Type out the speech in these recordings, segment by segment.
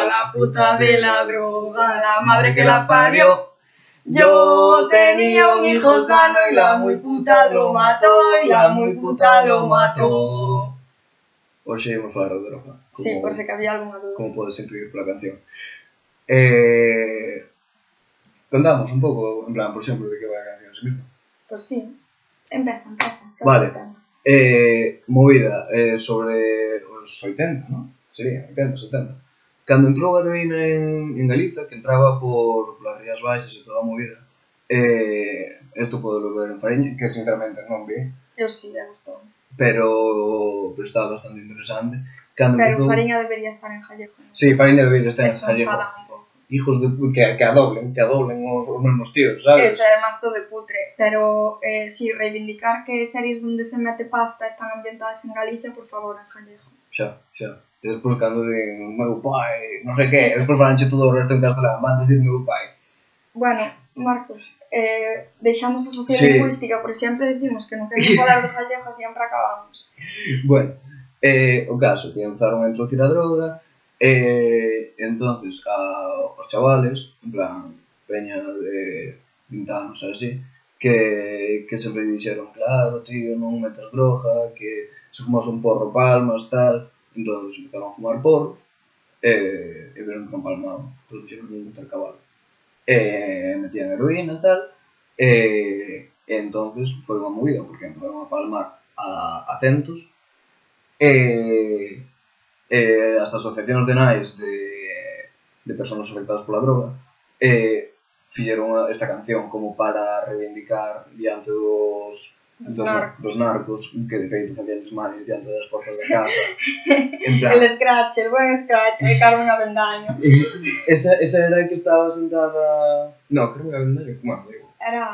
droga, la puta de la droga, la madre que la parió. Yo tenía un hijo sano y la muy puta lo mató, y la muy puta lo mató. Hoxe íamos falar de droga. Como, Sí, por si que había alguna duda. Como podes intuir pola canción. Eh, contamos un pouco, en plan, por exemplo, de que vai a canción sí misma. Pues sí. Empieza, empieza. Vale. Eh, movida eh, sobre os 80, ¿no? Sería, 80, 70. Cando entrou a heroína en, en Galiza, que entraba por, as Rías Baixas e toda a movida, eh, esto podo ver en Fareña, que sinceramente non vi. Eu si, sí, me gustou. Pero, pero estaba bastante interesante. Cando pero empezou... Fareña debería estar en Jallejo. ¿no? Sí, Fareña debería estar Eso en Jallejo. Eso hijos de que, que adoblen, que adoblen os, os mesmos tíos, sabes? Ese é mazo de putre, pero eh, si reivindicar que series donde se mete pasta están ambientadas en Galicia, por favor, en Jallejo. Xa, xa despois cando din meu pai, non sei que, sí. despois falanche todo o resto en castelán, van dicir meu pai. Bueno, Marcos, eh, deixamos a sociedade sí. por sempre decimos que non queremos falar dos gallegos sempre acabamos. Bueno, eh, o caso que empezaron a introducir a droga, eh, entonces a, os chavales, en plan, peña de 20 anos así, que, que sempre dixeron, claro, tío, non metas droga, que se fumas un porro palmas, tal, Entonces empezaron a fumar porro e, e veron que non palmaban dixeron un tal cabalo e metían heroína e tal e, e entonces foi unha movida porque empezaron a palmar a, a centos e, e as asociacións de nais de, de persoas afectadas pola droga e fixeron esta canción como para reivindicar diante dos dos, narcos. dos narcos que de feito facían desmanes diante das portas da casa. En plan, el scratch, el buen scratch e Carmen Avendaño. Esa, esa era a que estaba sentada no, Carmen Avendaño, como digo. Era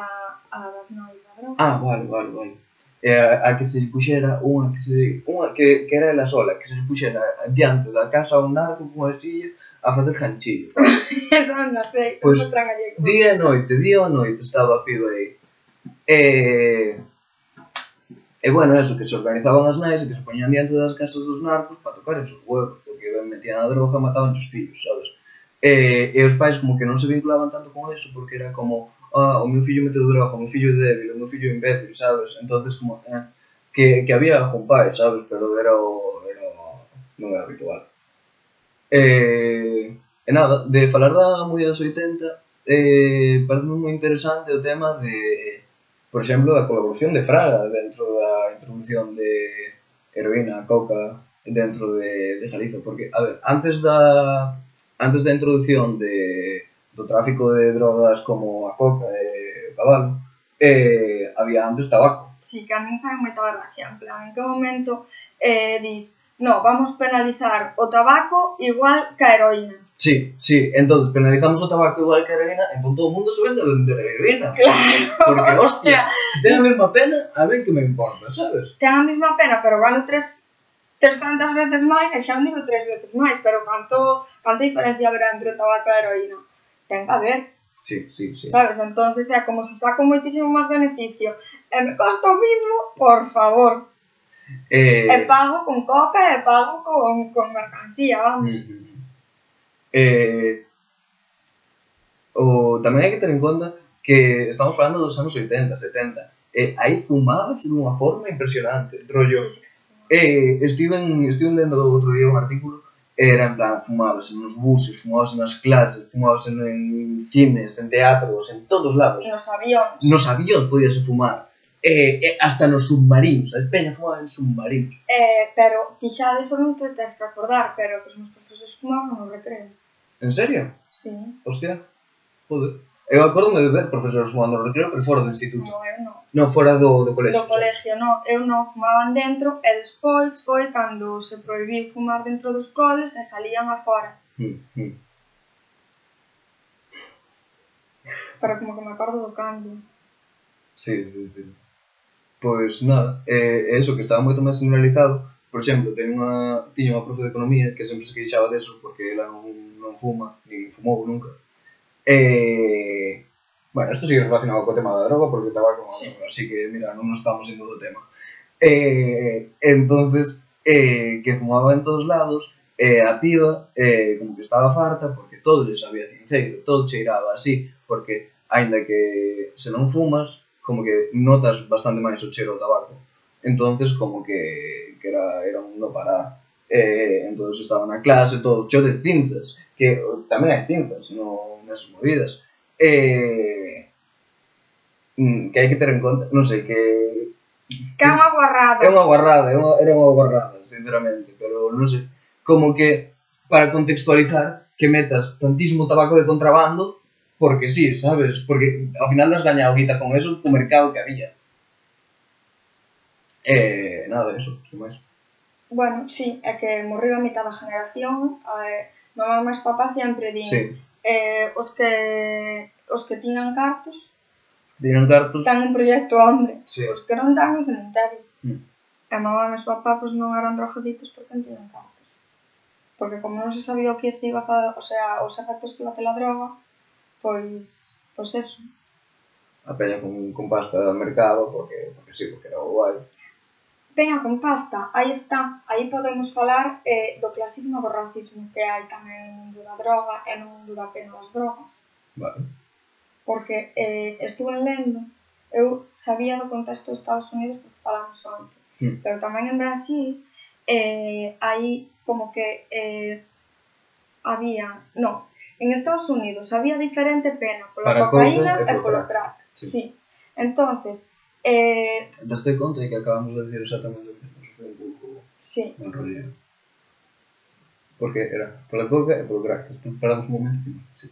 a das nois da droga ah, vale, vale, vale. E a, a que se puxera unha que, se, unha que, que era ela sola que se puxera diante da casa un narco cunha silla a facer ganchillo eso non sei, pois, pues, día e noite, día e noite estaba a piba aí. Eh, E bueno, eso, que se organizaban as nais e que se poñían diante das casas dos narcos para tocar esos huevos, porque ben metían a droga, mataban os fillos, sabes? E, e os pais como que non se vinculaban tanto con eso, porque era como, ah, o meu fillo mete droga, o meu fillo é débil, o meu fillo é imbécil, sabes? entonces como, eh, que, que había algún pai, sabes? Pero era o, era o, non era habitual. E, e nada, de falar da movida dos 80, eh, parece moi interesante o tema de por exemplo, da colaboración de Fraga dentro da introducción de heroína, coca dentro de, de Galicia. porque, a ver, antes da antes da introducción de, do tráfico de drogas como a coca e cabalo, eh, había antes tabaco. Sí, que a mí fai moita gracia, en plan, en que momento eh, dis, no, vamos penalizar o tabaco igual que a heroína. Sí, sí, entonces penalizamos o tabaco igual que a heroína, entón todo o mundo se vende a vender heroína. Claro. Porque, hostia, se si ten a mesma pena, a ver que me importa, sabes? Ten a mesma pena, pero vale tres, tres tantas veces máis, e xa non digo tres veces máis, pero canto, canta diferencia haberá entre o tabaco e a heroína? Ten que haber. Sí, sí, sí. Sabes, entonces é como se saco moitísimo máis beneficio e me costa o mismo, por favor. Eh... E pago con coca e pago con, con mercancía, vamos. Mm. mm, mm. Eh, o tamén hai que ter en conta que estamos falando dos anos 80, 70. Eh, aí fumadas dunha forma impresionante, rollo. Eh, estiven, estiven lendo outro día un artículo era en plan fumados nos buses, fumados nas clases, fumados en, en cines, en teatros, en todos lados. Nos avións. Nos avións podíase fumar. Eh, eh, hasta nos submarinos, a Espeña fumaba en submarinos. Eh, pero ti xa de eso non te tens que acordar, pero que os meus los fumaban no recreo. En serio? Sí. Hostia. Joder. Eu acordo de ver profesores fumando no recreo, pero fora do instituto. Non, eu non. Non fora do, do colexio. Do colegio, non. Eu non fumaban dentro e despois foi cando se proibiu fumar dentro dos coles e salían afora. Mm, mm. Para como que me acordo do cambio. Sí, sí, sí. Pois nada, é, é eso que estaba moito máis generalizado por exemplo, teño unha, tiña unha profe de economía que sempre se queixaba deso porque ela non, non fuma, nin fumou nunca. E... Bueno, isto sigue relacionado co tema da droga porque estaba como... Sí. Así que, mira, non nos estamos indo do tema. E, entonces, eh, que fumaba en todos lados, e a piba eh, como que estaba farta porque todo lle sabía cinceiro, todo cheiraba así, porque aínda que se non fumas, como que notas bastante máis o cheiro ao tabaco. Entonces, como que, que era, era un no parar. Eh, entonces estaba na clase todo cheo de cinzas, que tamén hai cinzas no, nesas movidas. Eh, mm, que hai que ter en conta, non sei, que Que é unha guarrada. É unha guarrada, é unha, era unha guarrada, sinceramente, pero non sei, como que para contextualizar que metas tantísimo tabaco de contrabando porque sí, sabes? Porque ao final das gañado guita con eso co mercado que había. E eh, nada, eso, que máis. Bueno, sí, é que morreu a mitad da generación, eh, mamá máis papá sempre din sí. eh, os que os que tiñan cartos tiñan cartos tan un proxecto hombre sí. os que non dan o cementerio mm. e mamá e meus papá pois, non eran drogaditos porque non tiñan cartos porque como non se sabía o que se iba a, o sea, os efectos que iba a ter a droga pois, pois eso a peña con, con pasta do mercado porque, porque sí, porque era guai Venga con pasta, aí está, aí podemos falar eh, do clasismo do racismo que hai tamén no mundo da droga e no mundo da pena das drogas. Vale. Porque eh, estuve lendo, eu sabía do contexto dos Estados Unidos porque falamos onte, Mm. pero tamén en Brasil eh, aí como que eh, había, no, en Estados Unidos había diferente pena pola Para cocaína coca e polo polo crack. crack. Sí. Sí. Entonces, Eh... Daste conta de que acabamos de decir exactamente o que foi un pouco sí. mal rollo. Porque era pola coca e polo crack. Paramos un momento que... Sí.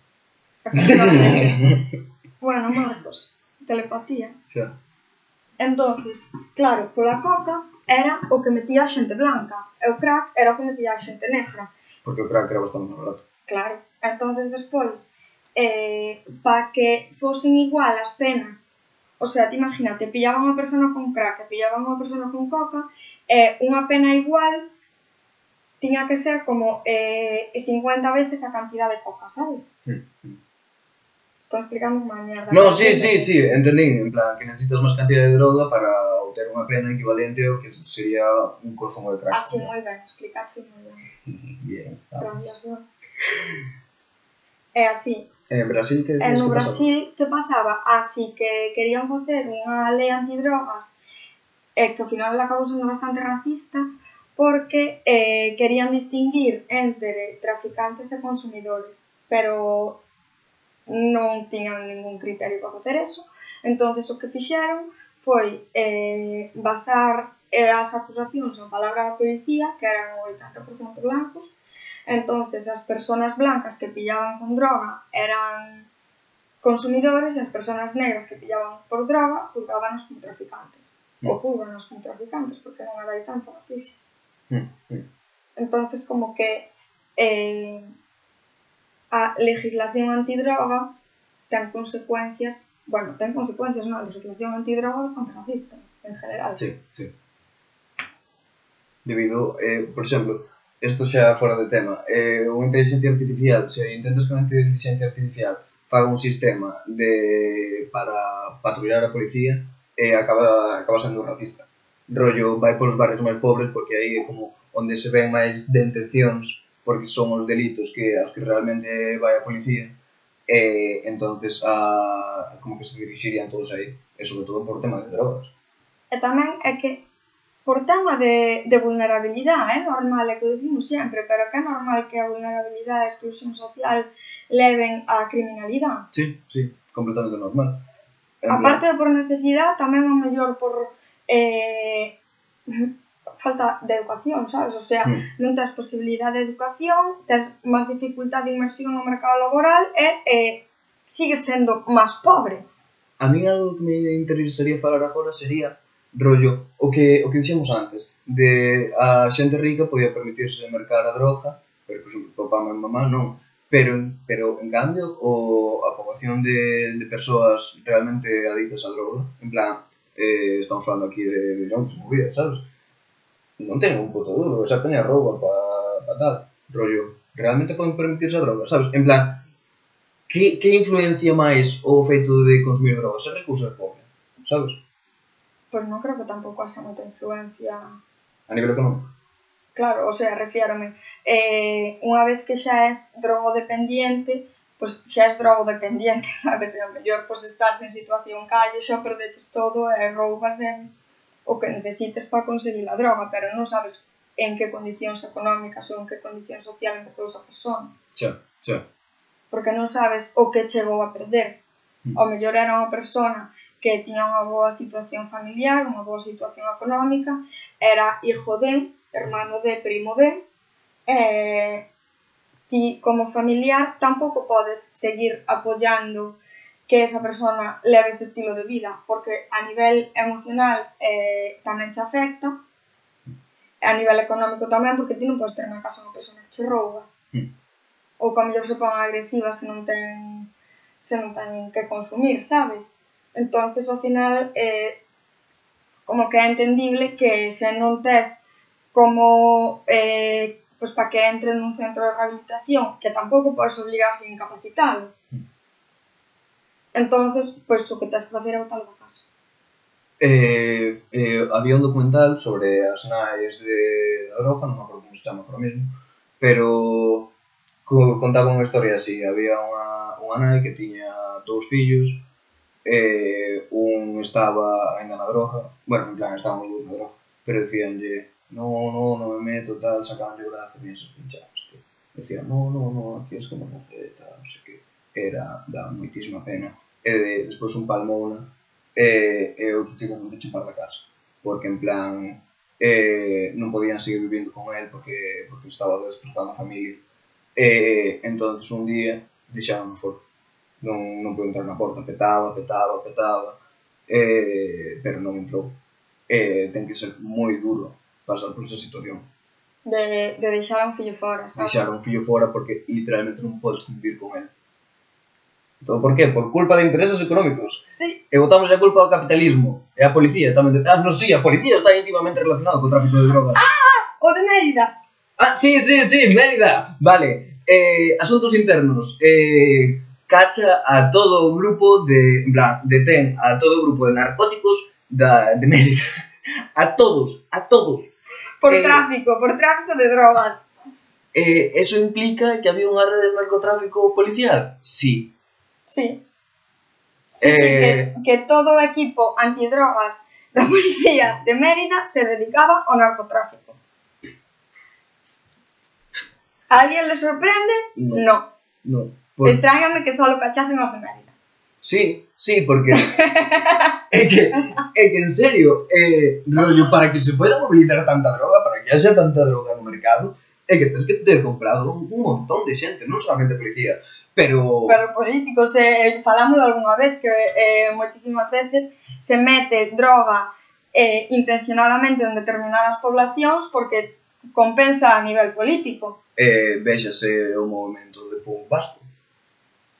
bueno, Marcos. Telepatía. Xa. Entonces, claro, pola coca era o que metía a xente blanca e o crack era o que metía a xente negra. Porque o crack era bastante máis barato. Claro. Entonces, despois, eh, para que fosen igual as penas o sea, te imagínate, pillaban unha persona con crack pillaban unha persona con coca, e unha pena igual tiña que ser como eh, 50 veces a cantidad de coca, sabes? Estou explicando unha mierda. No, sí, sí, sí, entendí, en plan, que necesitas máis cantidad de droga para obter unha pena equivalente ao que sería un consumo de crack. Así, moi ben, explicaste moi ben. Bien, vamos. Gracias. É así. En Brasil que, e no Brasil que pasaba? Así ah, que querían facer unha lei antidrogas e que ao final acabou sendo bastante racista porque eh, querían distinguir entre traficantes e consumidores, pero non tiñan ningún criterio para facer eso. entonces o que fixeron foi eh, basar eh, as acusacións na palabra da policía, que eran o 80% blancos, entonces as persoas blancas que pillaban con droga eran consumidores e as persoas negras que pillaban por droga juzgábanos como traficantes. Mm. Ou juzganos como traficantes, porque non era tanta noticia. Mm, mm. Entonces, como que eh, a legislación antidroga ten consecuencias, bueno, ten consecuencias, non, a legislación antidroga bastante racista, en general. Sí, sí. Debido, eh, por exemplo, isto xa fora de tema, eh, unha inteligencia artificial, se intentas con a inteligencia artificial faga un sistema de para patrullar a policía, eh, acaba, acaba sendo racista. Rollo vai polos barrios máis pobres porque aí é como onde se ven máis detencións porque son os delitos que aos que realmente vai a policía e eh, entonces a, como que se dirixirían todos aí e eh, sobre todo por tema de drogas. Eh, e tamén é que por tema de, de vulnerabilidade, é normal, é que dicimos sempre, pero que é normal que a vulnerabilidade, a exclusión social leven a criminalidade. Sí, sí, completamente normal. En a parte de por necesidade, tamén o mellor por eh, falta de educación, sabes? O sea, mm. non tens posibilidade de educación, tens máis dificultade de inmersión no mercado laboral e eh, sigues sendo máis pobre. A mí algo que me interesaría falar agora sería rollo o que o que dixemos antes de a xente rica podía permitirse mercar a droga pero por exemplo, papá e mamá non pero pero en cambio o a poboación de, de persoas realmente adictas á droga en plan eh, estamos falando aquí de, de outras movidas sabes non ten un puto duro esa peña rouba pa, pa tal rollo realmente poden permitirse a droga sabes en plan que, que influencia máis o feito de consumir drogas? Se recursos pobre, sabes? Pois non creo que tampouco haxa moita influencia. A nivel económico? Claro, o sea, refiérome. Eh, unha vez que xa és drogodependiente, pois xa és drogodependiente, sabes? E ao mellor pois estás en situación calle, xa perdeches todo e roubas en o que necesites para conseguir a droga, pero non sabes en que condicións económicas ou en que condicións sociales empezou esa persona. Xa, xa. Porque non sabes o que chegou a perder. Mm. Ao mellor era unha persona que tiña unha boa situación familiar, unha boa situación económica, era hijo de, hermano de, primo de, eh, ti como familiar tampouco podes seguir apoyando que esa persona leve ese estilo de vida, porque a nivel emocional eh, tamén te afecta, a nivel económico tamén, porque ti non podes ter na casa unha persona que che rouba, mm. ou que a mellor se pon agresiva se non ten, se non ten que consumir, sabes? Entonces, ao final, eh, como que é entendible que se non tes como eh, pois para que entre nun centro de rehabilitación, que tampouco podes obligar sin incapacitado. Entonces, pois o que tens que facer é botar da casa. Eh, eh, había un documental sobre as nais de Europa, non me acordo como se chama agora mesmo, pero co, contaba unha historia así, había unha, unha nai que tiña dous fillos, eh, un estaba ainda na droga, bueno, en plan, estaba dous na droga, pero dicíanlle, no, no, non me meto, tal, sacabanlle o brazo, e esos pinchados, que decía, no, no, no, aquí es que non hace, tal, non sei que, era, da moitísima pena, e de, despois un palmouna, e, eh, e outro tipo non chupar da casa, porque en plan, eh, non podían seguir vivindo con el porque, porque estaba destrozando a familia, e entonces un día deixaron fora, non, non pude entrar na porta, petaba, petaba, petaba, eh, pero non entrou. Eh, ten que ser moi duro pasar por esa situación. De, de deixar a un fillo fora, sabes? Deixar un fillo fora porque literalmente non podes convivir con ele. Entón, Todo por qué? Por culpa de intereses económicos. Sí. E botamos a culpa ao capitalismo. E a policía tamén. Ah, non, sí, a policía está íntimamente relacionada co tráfico de drogas. Ah, ah, o de Mérida. Ah, sí, sí, sí, Mérida. Vale. Eh, asuntos internos. Eh, cacha a todo o grupo de... En plan, detén a todo o grupo de narcóticos da, de Mérida. A todos, a todos. Por Eh, tráfico, por tráfico de drogas. Eh, eso implica que había unha rede de narcotráfico policial? Sí. Sí. Sí, sí, que, Eh, que todo o equipo antidrogas da policía de Mérida se dedicaba ao narcotráfico. A alguén le sorprende? No. No. No. Por... Extrañame que só cachasen aos de Mérida. Sí, sí, porque é que, é que en serio, eh, rollo, para que se pueda mobilizar tanta droga, para que haxa tanta droga no mercado, é que tens que ter comprado un, un montón de xente, non solamente policía, pero... Pero políticos, eh, falámoslo algunha vez, que eh, moitísimas veces se mete droga eh, intencionadamente en determinadas poblacións porque compensa a nivel político. Eh, véxase o movimento de Pum Vasco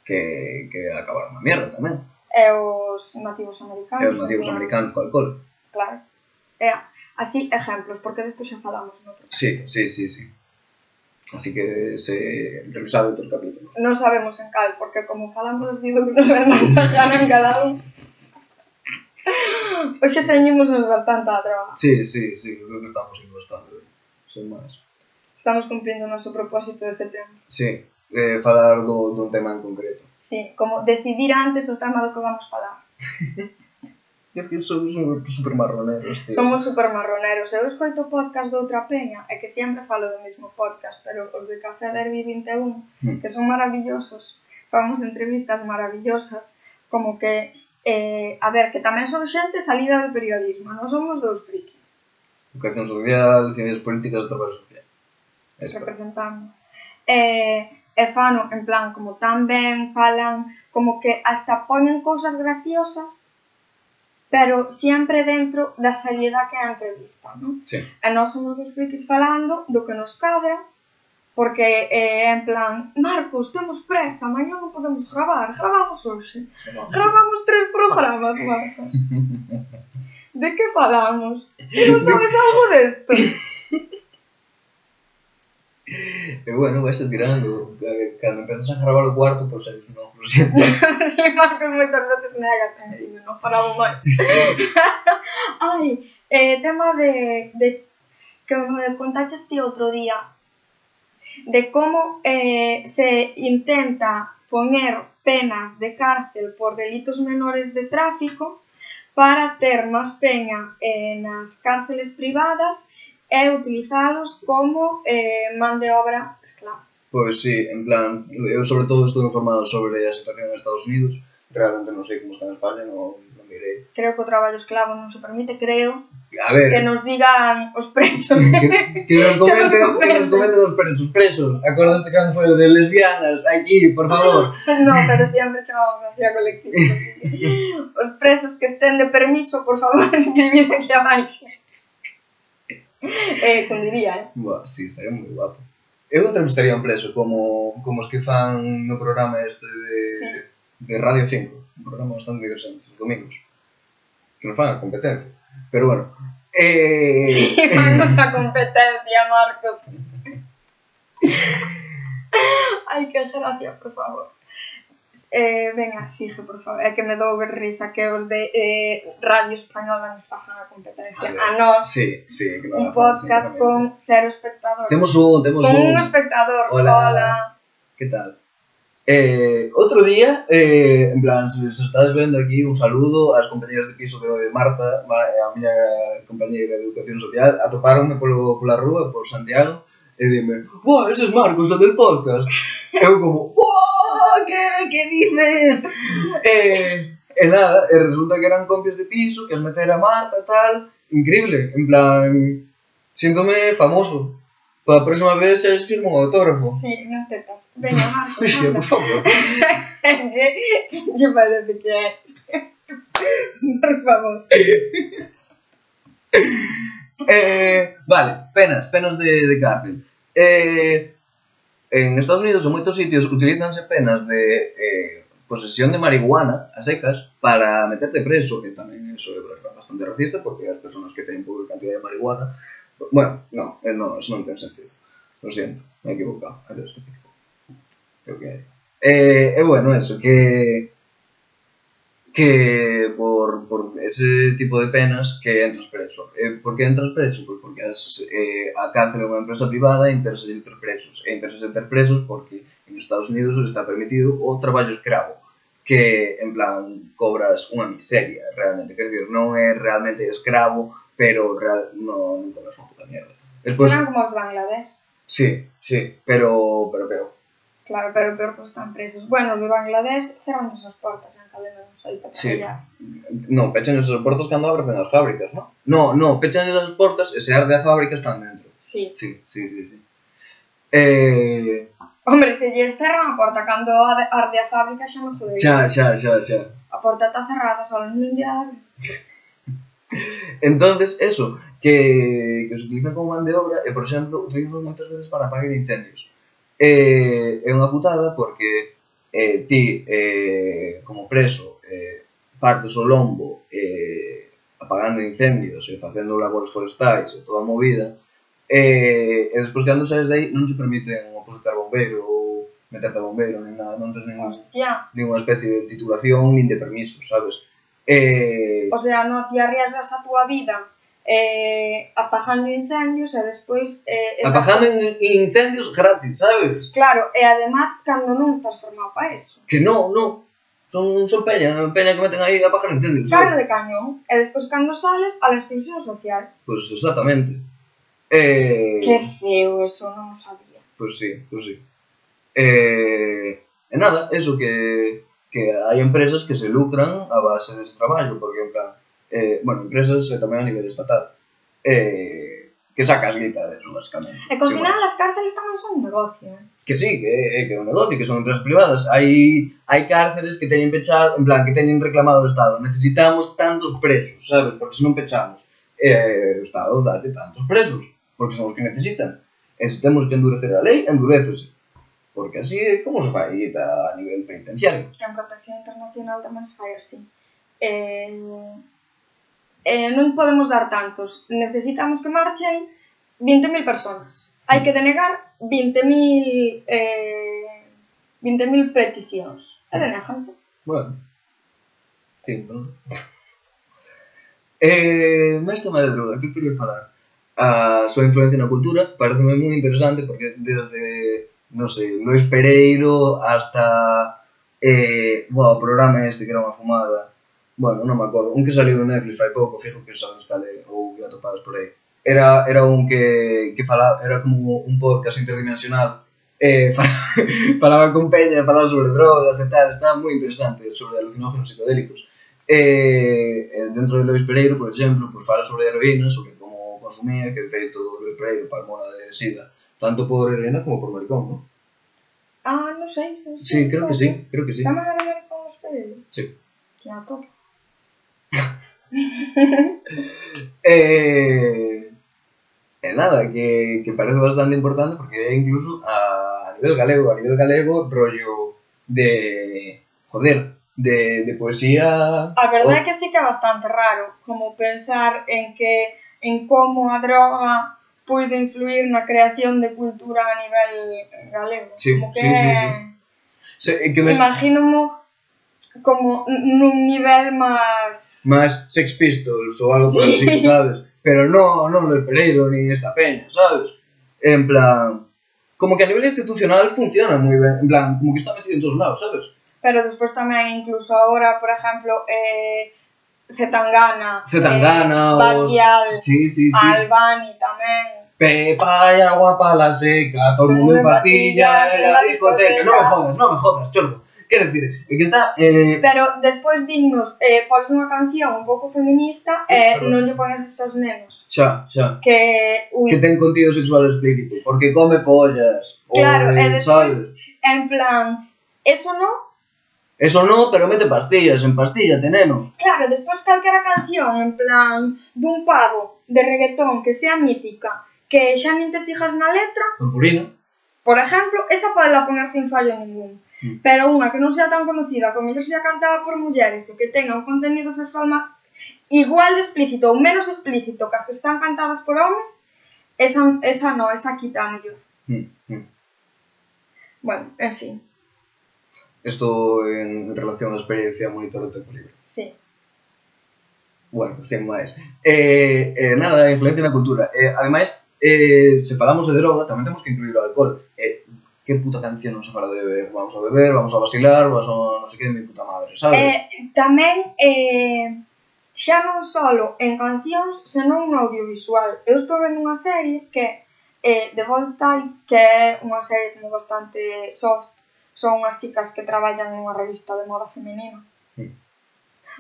que, que acabaron na mierda tamén. E os nativos americanos. E os nativos claro. americanos co alcohol. Claro. E, así, exemplos, porque desto xa falamos no outro. Sí, sí, sí, sí. Así que se revisade outros capítulos. Non sabemos en cal, porque como falamos así do que nos ven xa non quedamos. Oxe teñimos bastante a traba. Sí, sí, sí, creo que estamos indo bastante ben. Sen máis. Estamos cumplindo o noso propósito de setembro. Sí eh, falar do, dun tema en concreto. Sí, como decidir antes o tema do que vamos falar. es que somos super marroneros, tío. Somos super marroneros. Eu escoito podcast de outra peña, é que sempre falo do mesmo podcast, pero os de Café Derby 21, mm. que son maravillosos, famos entrevistas maravillosas, como que, eh, a ver, que tamén son xente salida do periodismo, non somos dous frikis. Educación social, ciencias políticas, traballo social. Representando. Eh, e fano en plan como tan ben, falan como que hasta poñen cousas graciosas, pero sempre dentro da seriedade que é a entrevista, non? Sí. E nós somos os frikis falando do que nos cadra, porque é eh, en plan, Marcos, temos presa, mañá non podemos gravar, gravamos hoxe. Gravamos tres programas, Marcos. De que falamos? Non sabes algo desto? E bueno, vais a tirando Cando empezas a gravar o cuarto Pois pues, non, lo siento Si, Marcos moitas veces negas eh, Non paramos máis Ai, eh, tema de, de Que me contaches ti outro día De como eh, se intenta poner penas de cárcel por delitos menores de tráfico para ter máis peña eh, nas cárceles privadas e é utilizalos como eh, man de obra esclava. Pois sí, en plan, eu sobre todo estou informado sobre a situación en Estados Unidos, realmente non sei como está en España, non, non mirei. Creo que o traballo esclavo non se permite, creo. A ver. Que nos digan os presos. que, que nos comenten, que nos comenten os presos. Presos, acordaste cando foi o de lesbianas aquí, por favor. non, pero sempre chamamos así a colectivo. os presos que estén de permiso, por favor, escribid aquí abaixo eh, cundiría, diría, eh? Buah, sí, estaría moi guapo. Eu entrevistaría un preso como, como os que fan no programa este de, sí. de Radio 5. Un programa bastante interesante, os domingos. Que nos fan a competencia. Pero bueno. Eh... Sí, fanos a competencia, Marcos. Ai, que gracia, por favor eh, venga, sigue, por favor. É que me dou risa que os de eh, Radio Española nos fajan a competencia. A, a nós, sí, sí, claro, un podcast con cero espectadores. Temos un, temos con un. Con un espectador, hola. hola. Que tal? Eh, outro día, eh, en plan, se, se estades vendo aquí, un saludo ás compañeras de piso que de Marta, eh, a miña compañeira de Educación Social, atopáronme polo, pola rúa, por Santiago, e dime, buah, ese es Marcos, o del podcast. Eu como, buah! Que, que dices? Eh, e nada, e resulta que eran compios de piso, que as metera Marta, tal, increíble, en plan, síntome famoso. Para a próxima vez se les firmo un autógrafo. Sí, nas tetas. Venga. Oxe, anda. por favor. ¿Qué qué parece que es? Por favor. Eh, vale, penas, penas de, de cárcel. Eh, en Estados Unidos en moitos sitios utilizanse penas de eh, posesión de marihuana a secas para meterte preso, que tamén eso é bastante racista porque as persoas que teñen pouca cantidad de marihuana bueno, no, eh, no, eso non ten sentido. Lo siento, me he equivocado. Creo que é eh, eh, bueno, eso, que que por, por ese tipo de penas que entras preso. Eh, por que entras preso? Pois porque as, eh, a cárcel é unha empresa privada e interesas entrar presos. E interesas entrar presos porque en Estados Unidos está permitido o traballo escravo que, en plan, cobras unha miseria, realmente. Quer dizer, non é realmente escravo, pero real, non, non cobras unha puta mierda. Despois, Serán como os Bangladesh. Sí, sí, pero, pero peor. Claro, pero peor que están presos. Bueno, os de Bangladesh cerran as portas en cadena, non sei, para Sí. traballar. Non, pechan esas portas cando abren as fábricas, non? No, no, pechan esas portas e se arde a fábrica están dentro. Sí. Sí, sí, sí, sí. Eh, Hombre, se lles cerran a porta cando arde a fábrica xa non jodería. xa, xa, xa, xa. A porta está cerrada, só non lle abre. Entonces, eso, que, que se utiliza como man de obra e, por exemplo, utilizan moitas veces para apagar incendios. eh, é unha putada porque eh, ti, eh, como preso, eh, partes o lombo eh, apagando incendios e facendo labores forestais e toda a movida, eh, e despois cando saes dai non se permiten opositar bombeiro ou meterte a bombeiro, nin nada, non tens ninguna, ninguna especie de titulación nin de permiso, sabes? Eh, o sea, non ti arriesgas a túa vida eh, apagando incendios e despois... Eh, apagando gasto... incendios gratis, sabes? Claro, e además cando non estás formado para eso. Que non, non. Son, son peña, peña que meten aí a apagar incendios. Claro de cañón. E despois cando sales a la exclusión social. Pois pues exactamente. Eh... Que feo eso, non sabía. Pois pues sí, pois pues sí. Eh... E nada, eso que, que hai empresas que se lucran a base dese traballo, porque en plan, eh, bueno, empresas e tamén a nivel estatal eh, que sacas guita de eso, basicamente. E eh, ao final as cárceles tamén son un negocio. Eh? Que sí, que, eh, que é un negocio, que son empresas privadas. Hai, hai cárceles que teñen pechado, en plan, que teñen reclamado o Estado. Necesitamos tantos presos, sabes? Porque se non pechamos, eh, o Estado dáte tantos presos, porque son os que necesitan. E se temos que endurecer a lei, endurecese. Porque así eh, é como se fai a nivel penitenciario. En protección internacional tamén se fai así. Eh, eh, non podemos dar tantos. Necesitamos que marchen 20.000 personas. Hai que denegar 20.000 eh, 20.000 peticións. E deneganse. Bueno. Sí, bueno. Eh, Mestre Madruga, que quería falar? A súa influencia na cultura pareceme moi interesante porque desde, non sei, Luis Pereiro hasta eh, bueno, o programa este que era unha fumada Bueno, non me acordo. Un que saliu en Netflix fai pouco, fijo que sabes cale, ou que atopadas por aí. Era, era un que, que falaba, era como un podcast interdimensional eh, falaba con Peña, falaba sobre drogas e tal, estaba moi interesante sobre alucinógenos psicodélicos. Eh, dentro de Lois Pereiro, por exemplo, pues fala sobre heroína, sobre como consumía, que feito Lois Pereiro para mora de sida, tanto por heroína como por maricón, non? Ah, non sei, non sei. Sí, creo que sí, creo que sí. Estamos a maricón Lois Pereiro? Sí. Que a topo. Eh, e nada, que, que parece bastante importante porque incluso a, a nivel galego, a nivel galego, rollo de, joder, de, de poesía... A verdade é que sí que é bastante raro, como pensar en que en como a droga puido influir na creación de cultura a nivel galego. Sí, como que sí, sí, sí. Se, que me... Imagínome como nun nivel máis... Máis Sex Pistols ou algo sí. por así, sabes? Pero non, non Luis Pereiro ni esta peña, sabes? En plan... Como que a nivel institucional funciona moi ben, en plan, como que está metido en todos lados, sabes? Pero despois tamén, incluso agora, por exemplo, eh, Zetangana, Zetangana eh, Batial, sí, sí, sí. Albani tamén. Pepa y agua pa la seca, todo el mundo en patilla, en la discoteca. No me jodas, no me jodas, chorro. Quero dicir, é que está... Eh... Pero despois dignos, eh, pois unha canción un pouco feminista e eh, Perdón. non lle pones esos nenos. Xa, xa. Que, ui, que ten contido sexual explícito, porque come pollas. Claro, e despois, en plan, eso non, Eso no, pero mete pastillas, en pastilla, teneno. Claro, despois calquera canción, en plan, dun pavo de reggaetón que sea mítica, que xa nin te fijas na letra... Purpurina. Por exemplo, esa podela poner sin fallo ningún pero unha que non sea tan conocida, que mellor sea cantada por mulleres e que tenga un contenido sexual má, igual de explícito ou menos explícito que as que están cantadas por homens, esa, esa non, esa quita mellor. Mm, mm. Bueno, en fin. Isto en relación á experiencia monitor de tempo libre. Sí. Bueno, sen máis. Eh, eh, nada, influencia na cultura. Eh, ademais, eh, se falamos de droga, tamén temos que incluir o alcohol. Eh, qué puta canción nos a de beber, vamos a beber, vamos a vacilar, vamos a non sei que, mi puta madre, sabes? Eh, tamén, eh, xa non solo en cancións, senón no audiovisual. Eu estou vendo unha serie que eh, The Bold Type, que é unha serie como bastante soft, son unhas chicas que traballan nunha revista de moda femenina. Mm.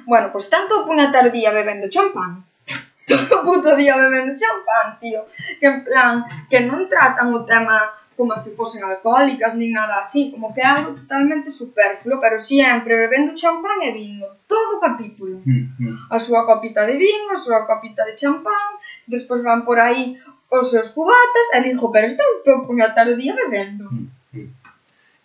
Bueno, pois pues, tanto unha día bebendo champán, todo o puto día bebendo champán, tío, que en plan, que non tratan o tema como se fosen alcohólicas nin nada así, como que é algo totalmente superfluo, pero sempre bebendo champán e vino, todo o capítulo. Mm, mm. A súa copita de vino, a súa copita de champán, despois van por aí os seus cubatas e dixo, pero está todo puñatar o día bebendo. Mm, mm.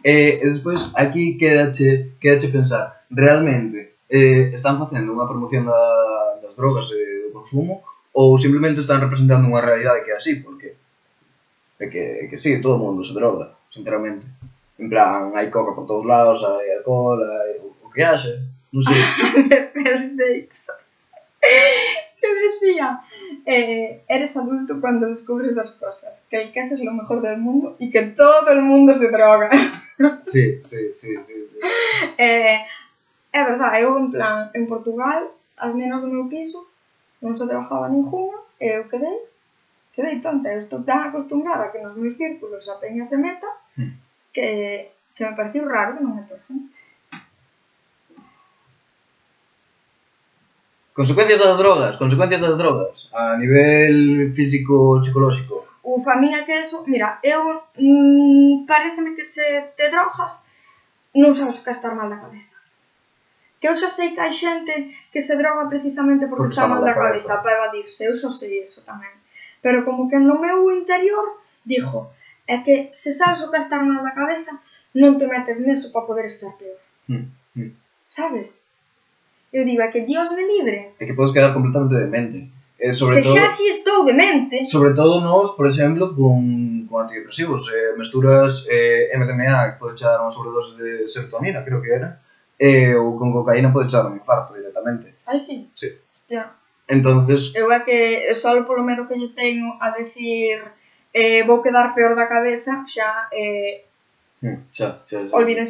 E, e despois aquí quedache, quedache pensar, realmente eh, están facendo unha promoción da, das drogas e eh, do consumo ou simplemente están representando unha realidade que é así, porque É que, é que sí, todo o mundo se droga, sinceramente. En plan, hai coca por todos lados, hai alcohol, hai o que haxe, non sei. De first date. que decía, eh, eres adulto cuando descubres dos cosas, que el queso es lo mejor del mundo y que todo el mundo se droga. sí, sí, sí, sí. sí. Eh, é verdade, eu en plan, en Portugal, as nenas do meu piso non se trabajaba ninguna, eu quedei quedei tonta, eu estou tan acostumbrada que nos meus círculos a peña se meta hmm. que, que me pareciu raro que non me tose. Consecuencias das drogas, consecuencias das drogas, a nivel físico psicolóxico. O familia que eso, mira, eu mm, pareceme que se te drogas non sabes que estar mal da cabeza. Que eu xa sei que hai xente que se droga precisamente porque, porque está, mal da cabeza, cabeza para evadirse, eu xa sei eso tamén pero como que no meu interior dijo é que se sabes o que está mal da cabeza non te metes neso para poder estar peor mm, mm. sabes? eu digo, é que Dios me libre é que podes quedar completamente demente Eh, sobre se todo, xa si estou demente Sobre todo nós, por exemplo, con, con antidepresivos eh, Mesturas eh, MDMA que pode echar unha sobredose de serotonina, creo que era eh, Ou con cocaína pode echar un infarto directamente Ai, si? Sí. sí. Ya. Entonces... Eu é que só polo medo que lle teño a decir eh, vou quedar peor da cabeza xa... Eh, hmm, xa, xa, xa. Olvídense